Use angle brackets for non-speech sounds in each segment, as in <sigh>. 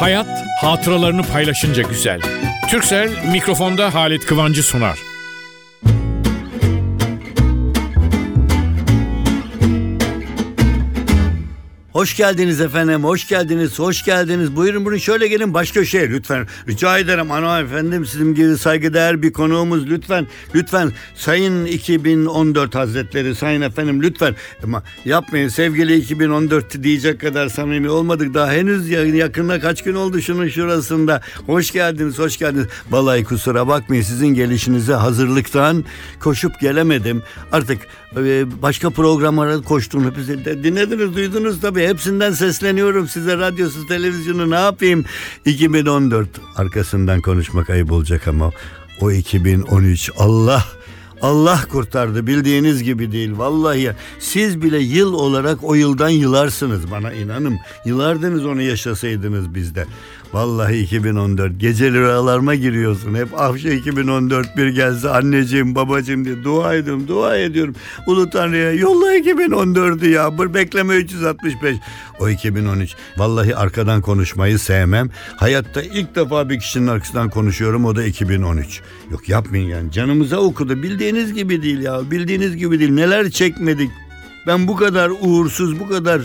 Hayat hatıralarını paylaşınca güzel. Türksel mikrofonda Halit Kıvancı sunar. Hoş geldiniz efendim, hoş geldiniz, hoş geldiniz. Buyurun buyurun şöyle gelin baş köşeye lütfen. Rica ederim ana efendim sizin gibi saygıdeğer bir konuğumuz lütfen. Lütfen Sayın 2014 Hazretleri, Sayın efendim lütfen. Ama yapmayın sevgili 2014 diyecek kadar samimi olmadık. Daha henüz yakında kaç gün oldu şunun şurasında. Hoş geldiniz, hoş geldiniz. Vallahi kusura bakmayın sizin gelişinize hazırlıktan koşup gelemedim. Artık e, başka programlara koştum. Hepsi de dinlediniz, duydunuz tabii. Hepsinden sesleniyorum size. Radyosu, televizyonu ne yapayım? 2014 arkasından konuşmak ayıp olacak ama o 2013 Allah Allah kurtardı bildiğiniz gibi değil vallahi siz bile yıl olarak o yıldan yılarsınız bana inanın yılardınız onu yaşasaydınız bizde Vallahi 2014 gece rüyalarıma giriyorsun. Hep afşa 2014 bir gelse anneciğim babacığım diye dua ediyorum dua ediyorum. Ulu Tanrı'ya yolla 2014'ü ya bir bekleme 365. O 2013 vallahi arkadan konuşmayı sevmem. Hayatta ilk defa bir kişinin arkasından konuşuyorum o da 2013. Yok yapmayın yani canımıza okudu bildiğiniz gibi değil ya bildiğiniz gibi değil neler çekmedik. Ben bu kadar uğursuz bu kadar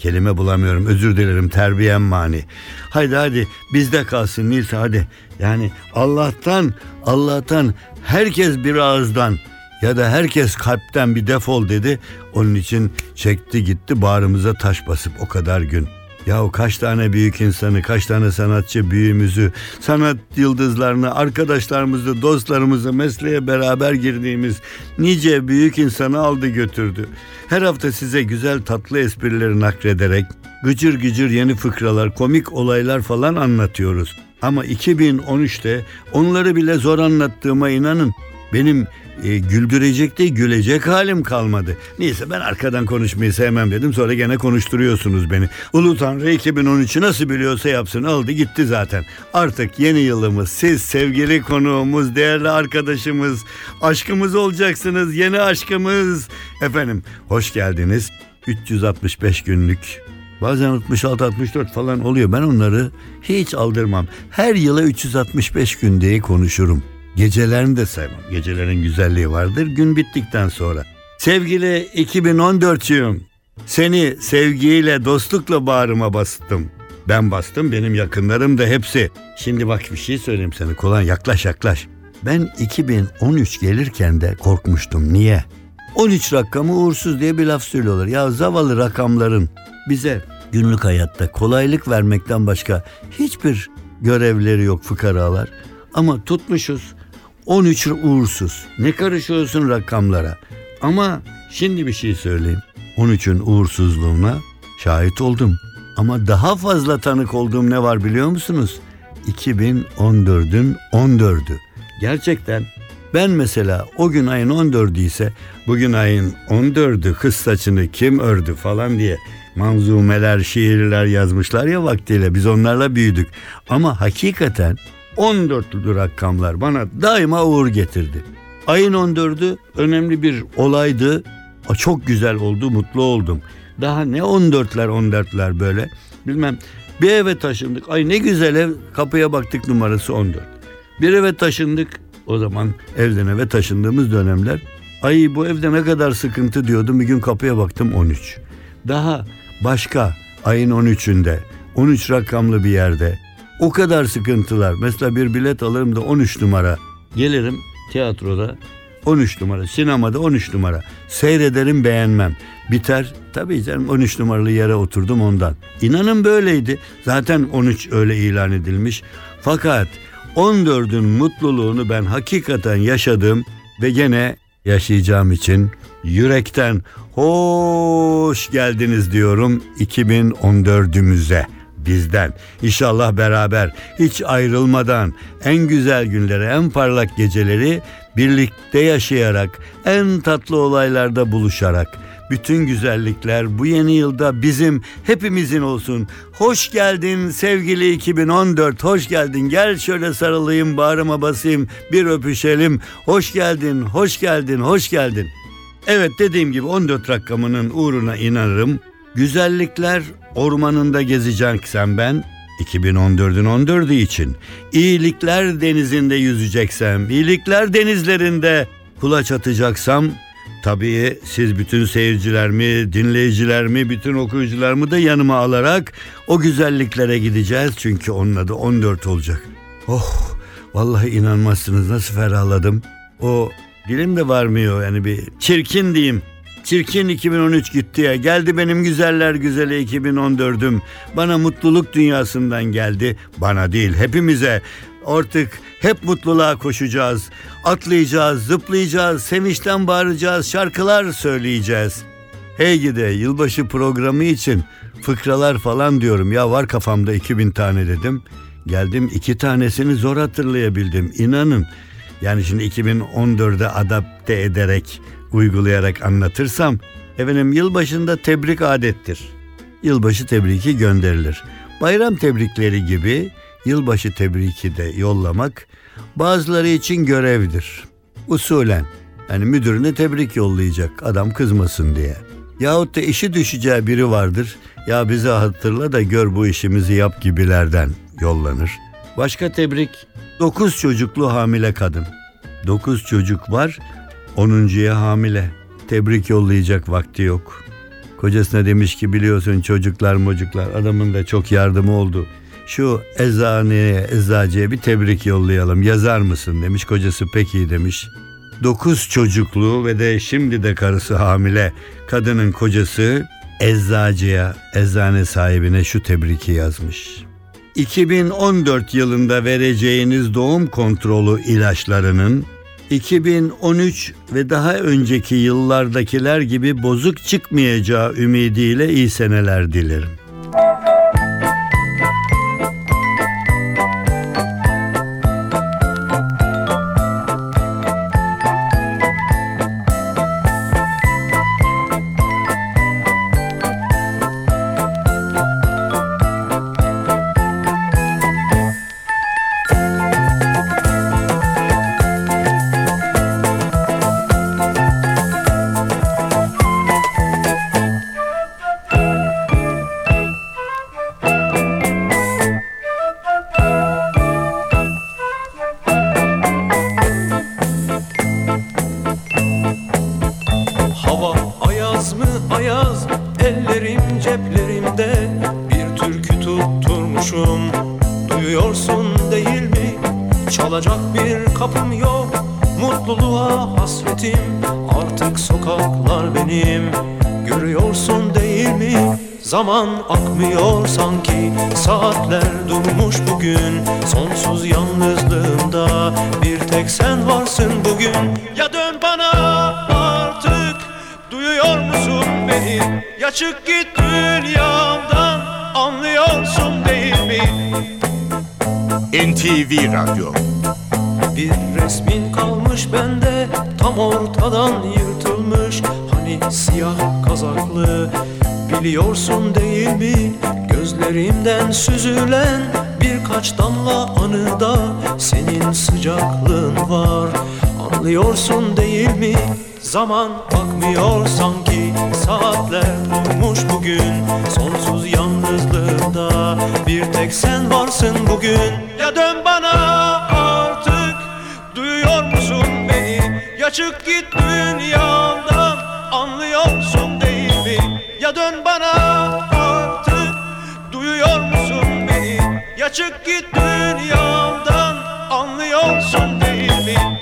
Kelime bulamıyorum özür dilerim terbiyem mani. Haydi hadi bizde kalsın Nisa hadi. Yani Allah'tan Allah'tan herkes bir ağızdan ya da herkes kalpten bir defol dedi. Onun için çekti gitti bağrımıza taş basıp o kadar gün. Yahu kaç tane büyük insanı, kaç tane sanatçı büyüğümüzü, sanat yıldızlarını, arkadaşlarımızı, dostlarımızı, mesleğe beraber girdiğimiz nice büyük insanı aldı götürdü. Her hafta size güzel tatlı esprileri nakrederek gıcır gıcır yeni fıkralar, komik olaylar falan anlatıyoruz. Ama 2013'te onları bile zor anlattığıma inanın. Benim e, güldürecek değil gülecek halim kalmadı. Neyse ben arkadan konuşmayı sevmem dedim sonra gene konuşturuyorsunuz beni. Ulu Tanrı 2013'ü nasıl biliyorsa yapsın aldı gitti zaten. Artık yeni yılımız siz sevgili konuğumuz değerli arkadaşımız aşkımız olacaksınız yeni aşkımız. Efendim hoş geldiniz 365 günlük Bazen 66-64 falan oluyor. Ben onları hiç aldırmam. Her yıla 365 gün diye konuşurum. Gecelerini de saymam. Gecelerin güzelliği vardır gün bittikten sonra. Sevgili 2014'cüyüm. Seni sevgiyle, dostlukla bağrıma bastım. Ben bastım, benim yakınlarım da hepsi. Şimdi bak bir şey söyleyeyim sana. Kolay yaklaş yaklaş. Ben 2013 gelirken de korkmuştum. Niye? 13 rakamı uğursuz diye bir laf söylüyorlar. Ya zavallı rakamların bize günlük hayatta kolaylık vermekten başka hiçbir görevleri yok fıkaralar. Ama tutmuşuz 13 uğursuz. Ne karışıyorsun rakamlara? Ama şimdi bir şey söyleyeyim. 13'ün uğursuzluğuna şahit oldum. Ama daha fazla tanık olduğum ne var biliyor musunuz? 2014'ün 14'ü. Gerçekten ben mesela o gün ayın 14'ü ise bugün ayın 14'ü kız saçını kim ördü falan diye manzumeler, şiirler yazmışlar ya vaktiyle biz onlarla büyüdük. Ama hakikaten 14'lü rakamlar bana daima uğur getirdi. Ayın 14'ü önemli bir olaydı. Çok güzel oldu, mutlu oldum. Daha ne 14'ler 14'ler böyle. Bilmem bir eve taşındık. Ay ne güzel ev. Kapıya baktık numarası 14. Bir eve taşındık. O zaman evden eve taşındığımız dönemler. Ay bu evde ne kadar sıkıntı diyordum. Bir gün kapıya baktım 13. Daha başka ayın 13'ünde 13 rakamlı bir yerde o kadar sıkıntılar. Mesela bir bilet alırım da 13 numara. Gelirim tiyatroda 13 numara, sinemada 13 numara. Seyrederim beğenmem. Biter. Tabii canım 13 numaralı yere oturdum ondan. İnanın böyleydi. Zaten 13 öyle ilan edilmiş. Fakat 14'ün mutluluğunu ben hakikaten yaşadım ve gene yaşayacağım için yürekten hoş geldiniz diyorum 2014'ümüze bizden. İnşallah beraber hiç ayrılmadan en güzel günleri, en parlak geceleri birlikte yaşayarak, en tatlı olaylarda buluşarak bütün güzellikler bu yeni yılda bizim hepimizin olsun. Hoş geldin sevgili 2014. Hoş geldin. Gel şöyle sarılayım, bağrıma basayım, bir öpüşelim. Hoş geldin, hoş geldin, hoş geldin. Evet dediğim gibi 14 rakamının uğruna inanırım. Güzellikler ormanında gezeceksen ben 2014'ün 14'ü için iyilikler denizinde yüzeceksem, iyilikler denizlerinde kulaç atacaksam tabii siz bütün seyircilerimi, dinleyicilerimi, bütün okuyucularımı da yanıma alarak o güzelliklere gideceğiz. Çünkü onun adı 14 olacak. Oh vallahi inanmazsınız nasıl ferahladım. O dilim de varmıyor yani bir çirkin diyeyim. Çirkin 2013 gitti ya. Geldi benim güzeller güzeli 2014'üm. Bana mutluluk dünyasından geldi. Bana değil hepimize. Artık hep mutluluğa koşacağız. Atlayacağız, zıplayacağız, sevinçten bağıracağız, şarkılar söyleyeceğiz. Hey gide yılbaşı programı için fıkralar falan diyorum. Ya var kafamda 2000 tane dedim. Geldim iki tanesini zor hatırlayabildim. İnanın. Yani şimdi 2014'e adapte ederek uygulayarak anlatırsam efendim yılbaşında tebrik adettir. Yılbaşı tebriki gönderilir. Bayram tebrikleri gibi yılbaşı tebriki de yollamak bazıları için görevdir. Usulen yani müdürüne tebrik yollayacak adam kızmasın diye. Yahut da işi düşeceği biri vardır. Ya bize hatırla da gör bu işimizi yap gibilerden yollanır. Başka tebrik 9 çocuklu hamile kadın. 9 çocuk var 10.ya hamile. Tebrik yollayacak vakti yok. Kocasına demiş ki biliyorsun çocuklar mocuklar adamın da çok yardımı oldu. Şu eczaneye, eczacıya bir tebrik yollayalım yazar mısın demiş. Kocası peki demiş. Dokuz çocuklu ve de şimdi de karısı hamile kadının kocası eczacıya, eczane sahibine şu tebriki yazmış. 2014 yılında vereceğiniz doğum kontrolü ilaçlarının 2013 ve daha önceki yıllardakiler gibi bozuk çıkmayacağı ümidiyle iyi seneler dilerim. Hasretim. Artık sokaklar benim. Görüyorsun değil mi? Zaman akmıyor sanki. Saatler durmuş bugün. Sonsuz yalnızlığımda Bir tek sen varsın bugün. Ya dön bana artık. Duyuyor musun beni? Ya çık git dünyamdan. Anlıyorsun değil mi? NTV Radyo. Bir resmin kalmış bende Tam ortadan yırtılmış Hani siyah kazaklı. Biliyorsun değil mi Gözlerimden süzülen Birkaç damla anıda Senin sıcaklığın var. Anlıyorsun değil mi Zaman akmıyor sanki. Saatler durmuş bugün Sonsuz yalnızlığımda Bir tek sen varsın bugün. Ya dön bana çık git dünyamdan Anlıyorsun değil mi? Ya dön bana artık Duyuyor musun beni? Ya çık git dünyamdan Anlıyorsun değil mi?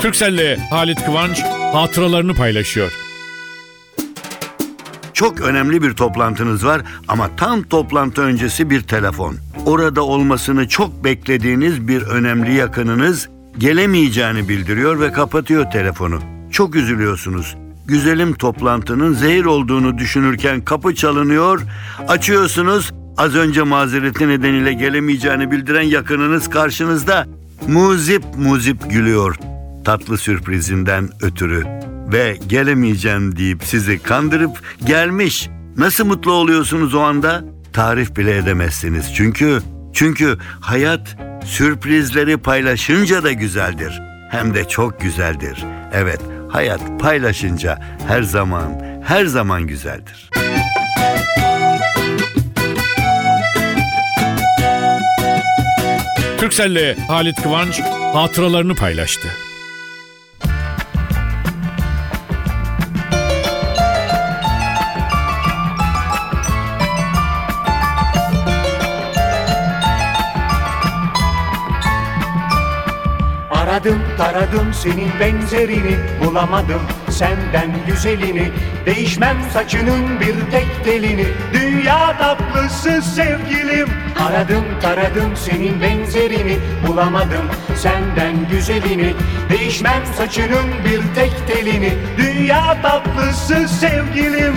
Türkcell'le Halit Kıvanç hatıralarını paylaşıyor. Çok önemli bir toplantınız var ama tam toplantı öncesi bir telefon. Orada olmasını çok beklediğiniz bir önemli yakınınız gelemeyeceğini bildiriyor ve kapatıyor telefonu. Çok üzülüyorsunuz. Güzelim toplantının zehir olduğunu düşünürken kapı çalınıyor, açıyorsunuz. Az önce mazereti nedeniyle gelemeyeceğini bildiren yakınınız karşınızda. Muzip muzip gülüyor tatlı sürprizinden ötürü ve gelemeyeceğim deyip sizi kandırıp gelmiş. Nasıl mutlu oluyorsunuz o anda? Tarif bile edemezsiniz. Çünkü çünkü hayat sürprizleri paylaşınca da güzeldir. Hem de çok güzeldir. Evet, hayat paylaşınca her zaman her zaman güzeldir. Türkcell'le Halit Kıvanç hatıralarını paylaştı. Aradım taradım senin benzerini bulamadım senden güzelini. Değişmem saçının bir tek telini Dünya tatlısı sevgilim. Aradım taradım senin benzerini bulamadım senden güzelini. Değişmem saçının bir tek telini Dünya tatlısı sevgilim.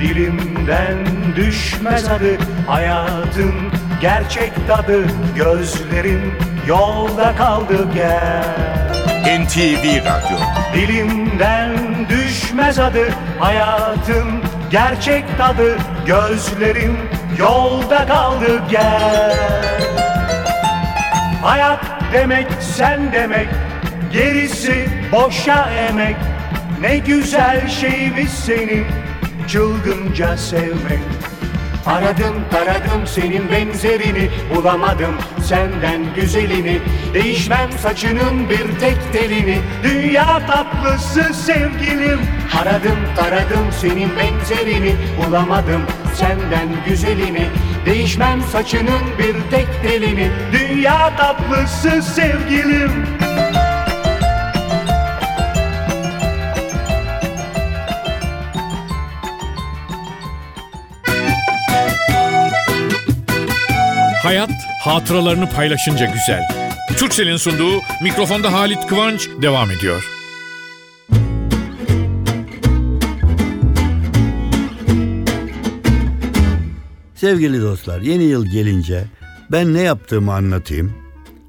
Dilimden düşmez adı hayatın gerçek tadı Gözlerin yolda kaldı gel. NTV Radyo. Dilimden düşmez adı hayatın gerçek tadı. Gözlerim yolda kaldı gel. Hayat demek sen demek gerisi boşa emek. Ne güzel şeymiş senin çılgınca sevmek Aradım taradım senin benzerini bulamadım senden güzelini. Değişmem saçının bir tek telini dünya tatlısı sevgilim. Aradım taradım senin benzerini bulamadım senden güzelini. Değişmem saçının bir tek telini dünya tatlısı sevgilim Hayat hatıralarını paylaşınca güzel. Türkcell'in sunduğu mikrofonda Halit Kıvanç devam ediyor. Sevgili dostlar yeni yıl gelince ben ne yaptığımı anlatayım.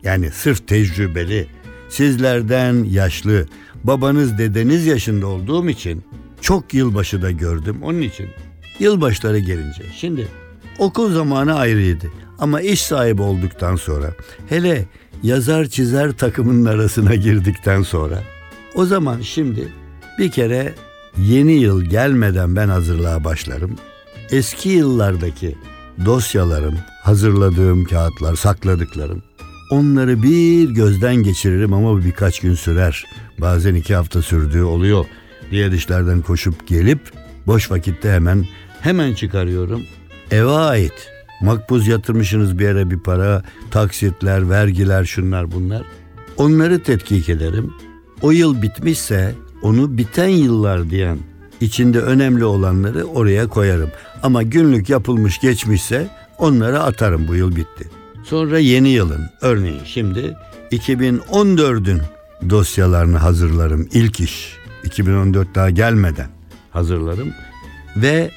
Yani sırf tecrübeli, sizlerden yaşlı, babanız dedeniz yaşında olduğum için çok yılbaşı da gördüm. Onun için yılbaşları gelince şimdi okul zamanı ayrıydı. Ama iş sahibi olduktan sonra hele yazar çizer takımının arasına girdikten sonra o zaman şimdi bir kere yeni yıl gelmeden ben hazırlığa başlarım. Eski yıllardaki dosyalarım, hazırladığım kağıtlar, sakladıklarım onları bir gözden geçiririm ama birkaç gün sürer. Bazen iki hafta sürdüğü oluyor. Diğer işlerden koşup gelip boş vakitte hemen hemen çıkarıyorum. Eve ait makbuz yatırmışsınız bir yere bir para, taksitler, vergiler, şunlar bunlar. Onları tetkik ederim. O yıl bitmişse onu biten yıllar diyen içinde önemli olanları oraya koyarım. Ama günlük yapılmış geçmişse onları atarım bu yıl bitti. Sonra yeni yılın örneğin şimdi 2014'ün dosyalarını hazırlarım ilk iş. 2014 daha gelmeden hazırlarım ve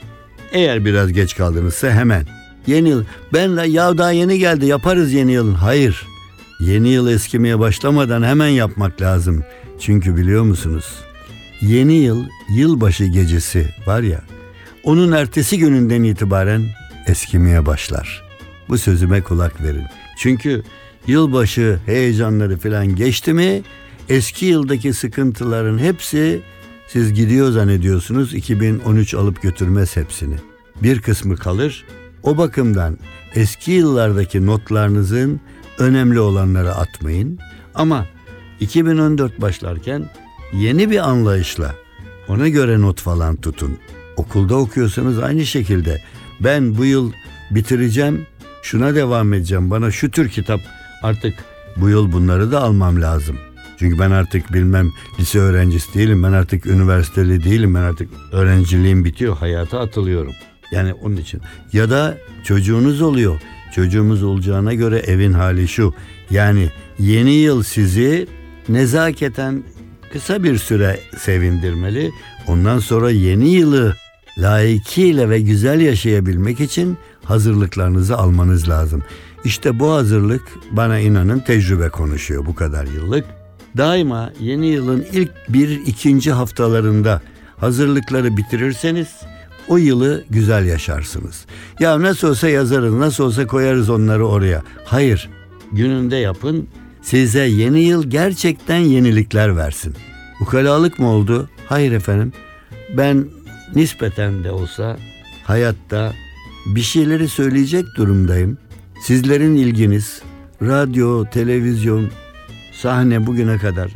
eğer biraz geç kaldınızsa hemen yeni yıl ben la ya daha yeni geldi yaparız yeni yılın. Hayır. Yeni yıl eskimeye başlamadan hemen yapmak lazım. Çünkü biliyor musunuz? Yeni yıl yılbaşı gecesi var ya onun ertesi gününden itibaren eskimeye başlar. Bu sözüme kulak verin. Çünkü yılbaşı heyecanları falan geçti mi eski yıldaki sıkıntıların hepsi siz gidiyor zannediyorsunuz 2013 alıp götürmez hepsini. Bir kısmı kalır. O bakımdan eski yıllardaki notlarınızın önemli olanları atmayın. Ama 2014 başlarken yeni bir anlayışla ona göre not falan tutun. Okulda okuyorsanız aynı şekilde ben bu yıl bitireceğim şuna devam edeceğim bana şu tür kitap artık bu yıl bunları da almam lazım. Çünkü ben artık bilmem lise öğrencisi değilim ben artık üniversiteli değilim ben artık öğrenciliğim bitiyor hayata atılıyorum. Yani onun için ya da çocuğunuz oluyor çocuğumuz olacağına göre evin hali şu yani yeni yıl sizi nezaketen kısa bir süre sevindirmeli. Ondan sonra yeni yılı layıkıyla ve güzel yaşayabilmek için hazırlıklarınızı almanız lazım. İşte bu hazırlık bana inanın tecrübe konuşuyor bu kadar yıllık. Daima yeni yılın ilk bir ikinci haftalarında hazırlıkları bitirirseniz o yılı güzel yaşarsınız. Ya nasıl olsa yazarız, nasıl olsa koyarız onları oraya. Hayır, gününde yapın. Size yeni yıl gerçekten yenilikler versin. Ukalalık mı oldu? Hayır efendim. Ben nispeten de olsa hayatta bir şeyleri söyleyecek durumdayım. Sizlerin ilginiz, radyo, televizyon, sahne bugüne kadar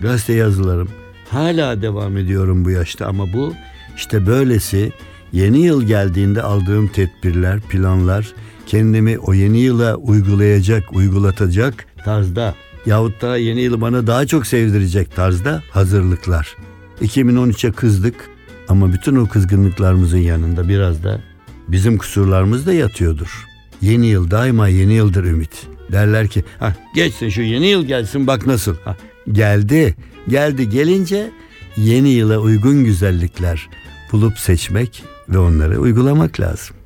gazete yazılarım hala devam ediyorum bu yaşta ama bu işte böylesi yeni yıl geldiğinde aldığım tedbirler, planlar kendimi o yeni yıla uygulayacak, uygulatacak tarzda yahut da yeni yılı bana daha çok sevdirecek tarzda hazırlıklar. 2013'e kızdık ama bütün o kızgınlıklarımızın yanında biraz da bizim kusurlarımız da yatıyordur. Yeni yıl daima yeni yıldır ümit. Derler ki ha geçsin şu yeni yıl gelsin bak nasıl. Ha, geldi geldi gelince yeni yıla uygun güzellikler bulup seçmek ve onları uygulamak lazım.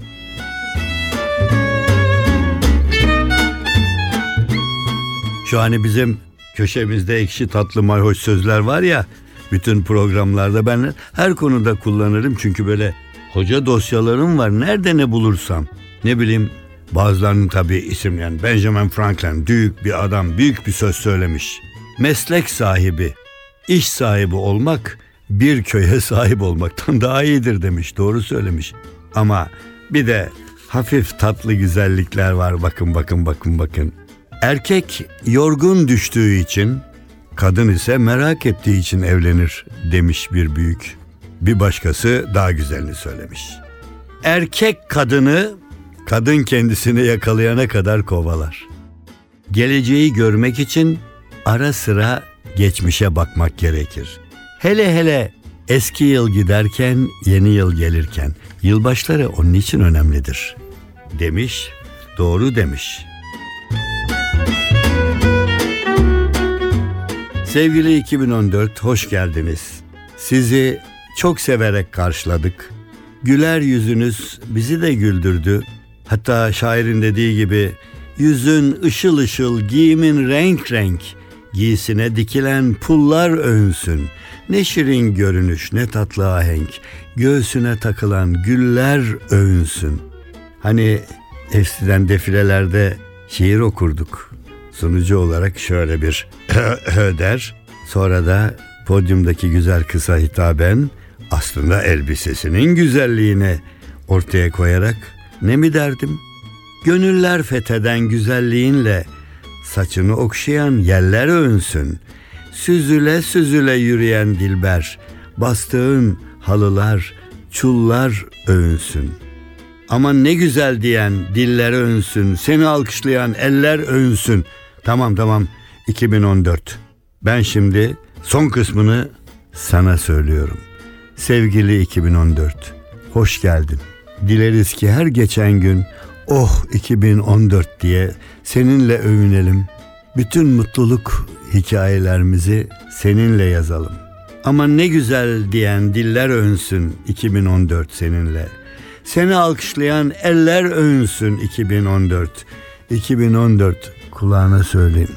Şu hani bizim köşemizde ekşi tatlı mayhoş sözler var ya bütün programlarda ben her konuda kullanırım çünkü böyle hoca dosyalarım var nerede ne bulursam ne bileyim bazılarının tabii isim yani Benjamin Franklin büyük bir adam büyük bir söz söylemiş meslek sahibi iş sahibi olmak bir köye <laughs> sahip olmaktan daha iyidir demiş doğru söylemiş ama bir de hafif tatlı güzellikler var bakın bakın bakın bakın Erkek yorgun düştüğü için, kadın ise merak ettiği için evlenir demiş bir büyük. Bir başkası daha güzelini söylemiş. Erkek kadını, kadın kendisini yakalayana kadar kovalar. Geleceği görmek için ara sıra geçmişe bakmak gerekir. Hele hele eski yıl giderken, yeni yıl gelirken yılbaşları onun için önemlidir. Demiş, doğru demiş.'' Sevgili 2014 hoş geldiniz. Sizi çok severek karşıladık. Güler yüzünüz bizi de güldürdü. Hatta şairin dediği gibi yüzün ışıl ışıl, giyimin renk renk, giysine dikilen pullar övünsün. Ne şirin görünüş, ne tatlı ahenk, göğsüne takılan güller övünsün. Hani eskiden defilelerde şiir okurduk sunucu olarak şöyle bir <clears throat> der. Sonra da podyumdaki güzel kısa hitaben aslında elbisesinin güzelliğini ortaya koyarak ne mi derdim? Gönüller fetheden güzelliğinle saçını okşayan yeller övünsün. Süzüle süzüle yürüyen dilber, bastığın halılar, çullar övünsün. Aman ne güzel diyen diller övünsün, seni alkışlayan eller övünsün.'' Tamam tamam 2014. Ben şimdi son kısmını sana söylüyorum. Sevgili 2014. Hoş geldin. Dileriz ki her geçen gün oh 2014 diye seninle övünelim. Bütün mutluluk hikayelerimizi seninle yazalım. Ama ne güzel diyen diller övünsün 2014 seninle. Seni alkışlayan eller övünsün 2014. 2014 kulağına söyleyeyim.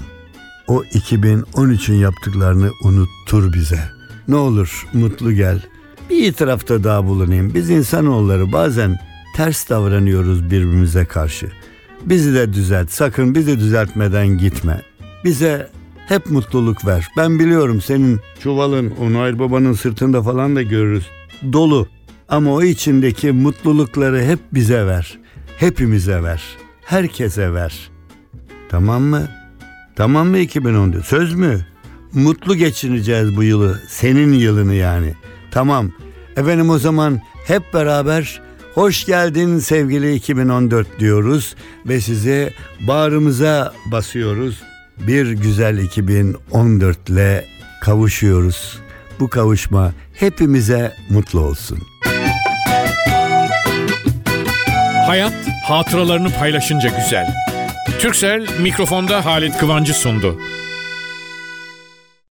O 2013'ün yaptıklarını unuttur bize. Ne olur mutlu gel. Bir itirafta daha bulunayım. Biz insanoğulları bazen ters davranıyoruz birbirimize karşı. Bizi de düzelt. Sakın bizi düzeltmeden gitme. Bize hep mutluluk ver. Ben biliyorum senin çuvalın Onayr Baba'nın sırtında falan da görürüz. Dolu. Ama o içindeki mutlulukları hep bize ver. Hepimize ver. Herkese ver. Tamam mı? Tamam mı 2014? Söz mü? Mutlu geçireceğiz bu yılı. Senin yılını yani. Tamam. Efendim o zaman hep beraber hoş geldin sevgili 2014 diyoruz ve size bağrımıza basıyoruz. Bir güzel 2014 ile kavuşuyoruz. Bu kavuşma hepimize mutlu olsun. Hayat hatıralarını paylaşınca güzel. Türksel mikrofonda Halit Kıvancı sundu.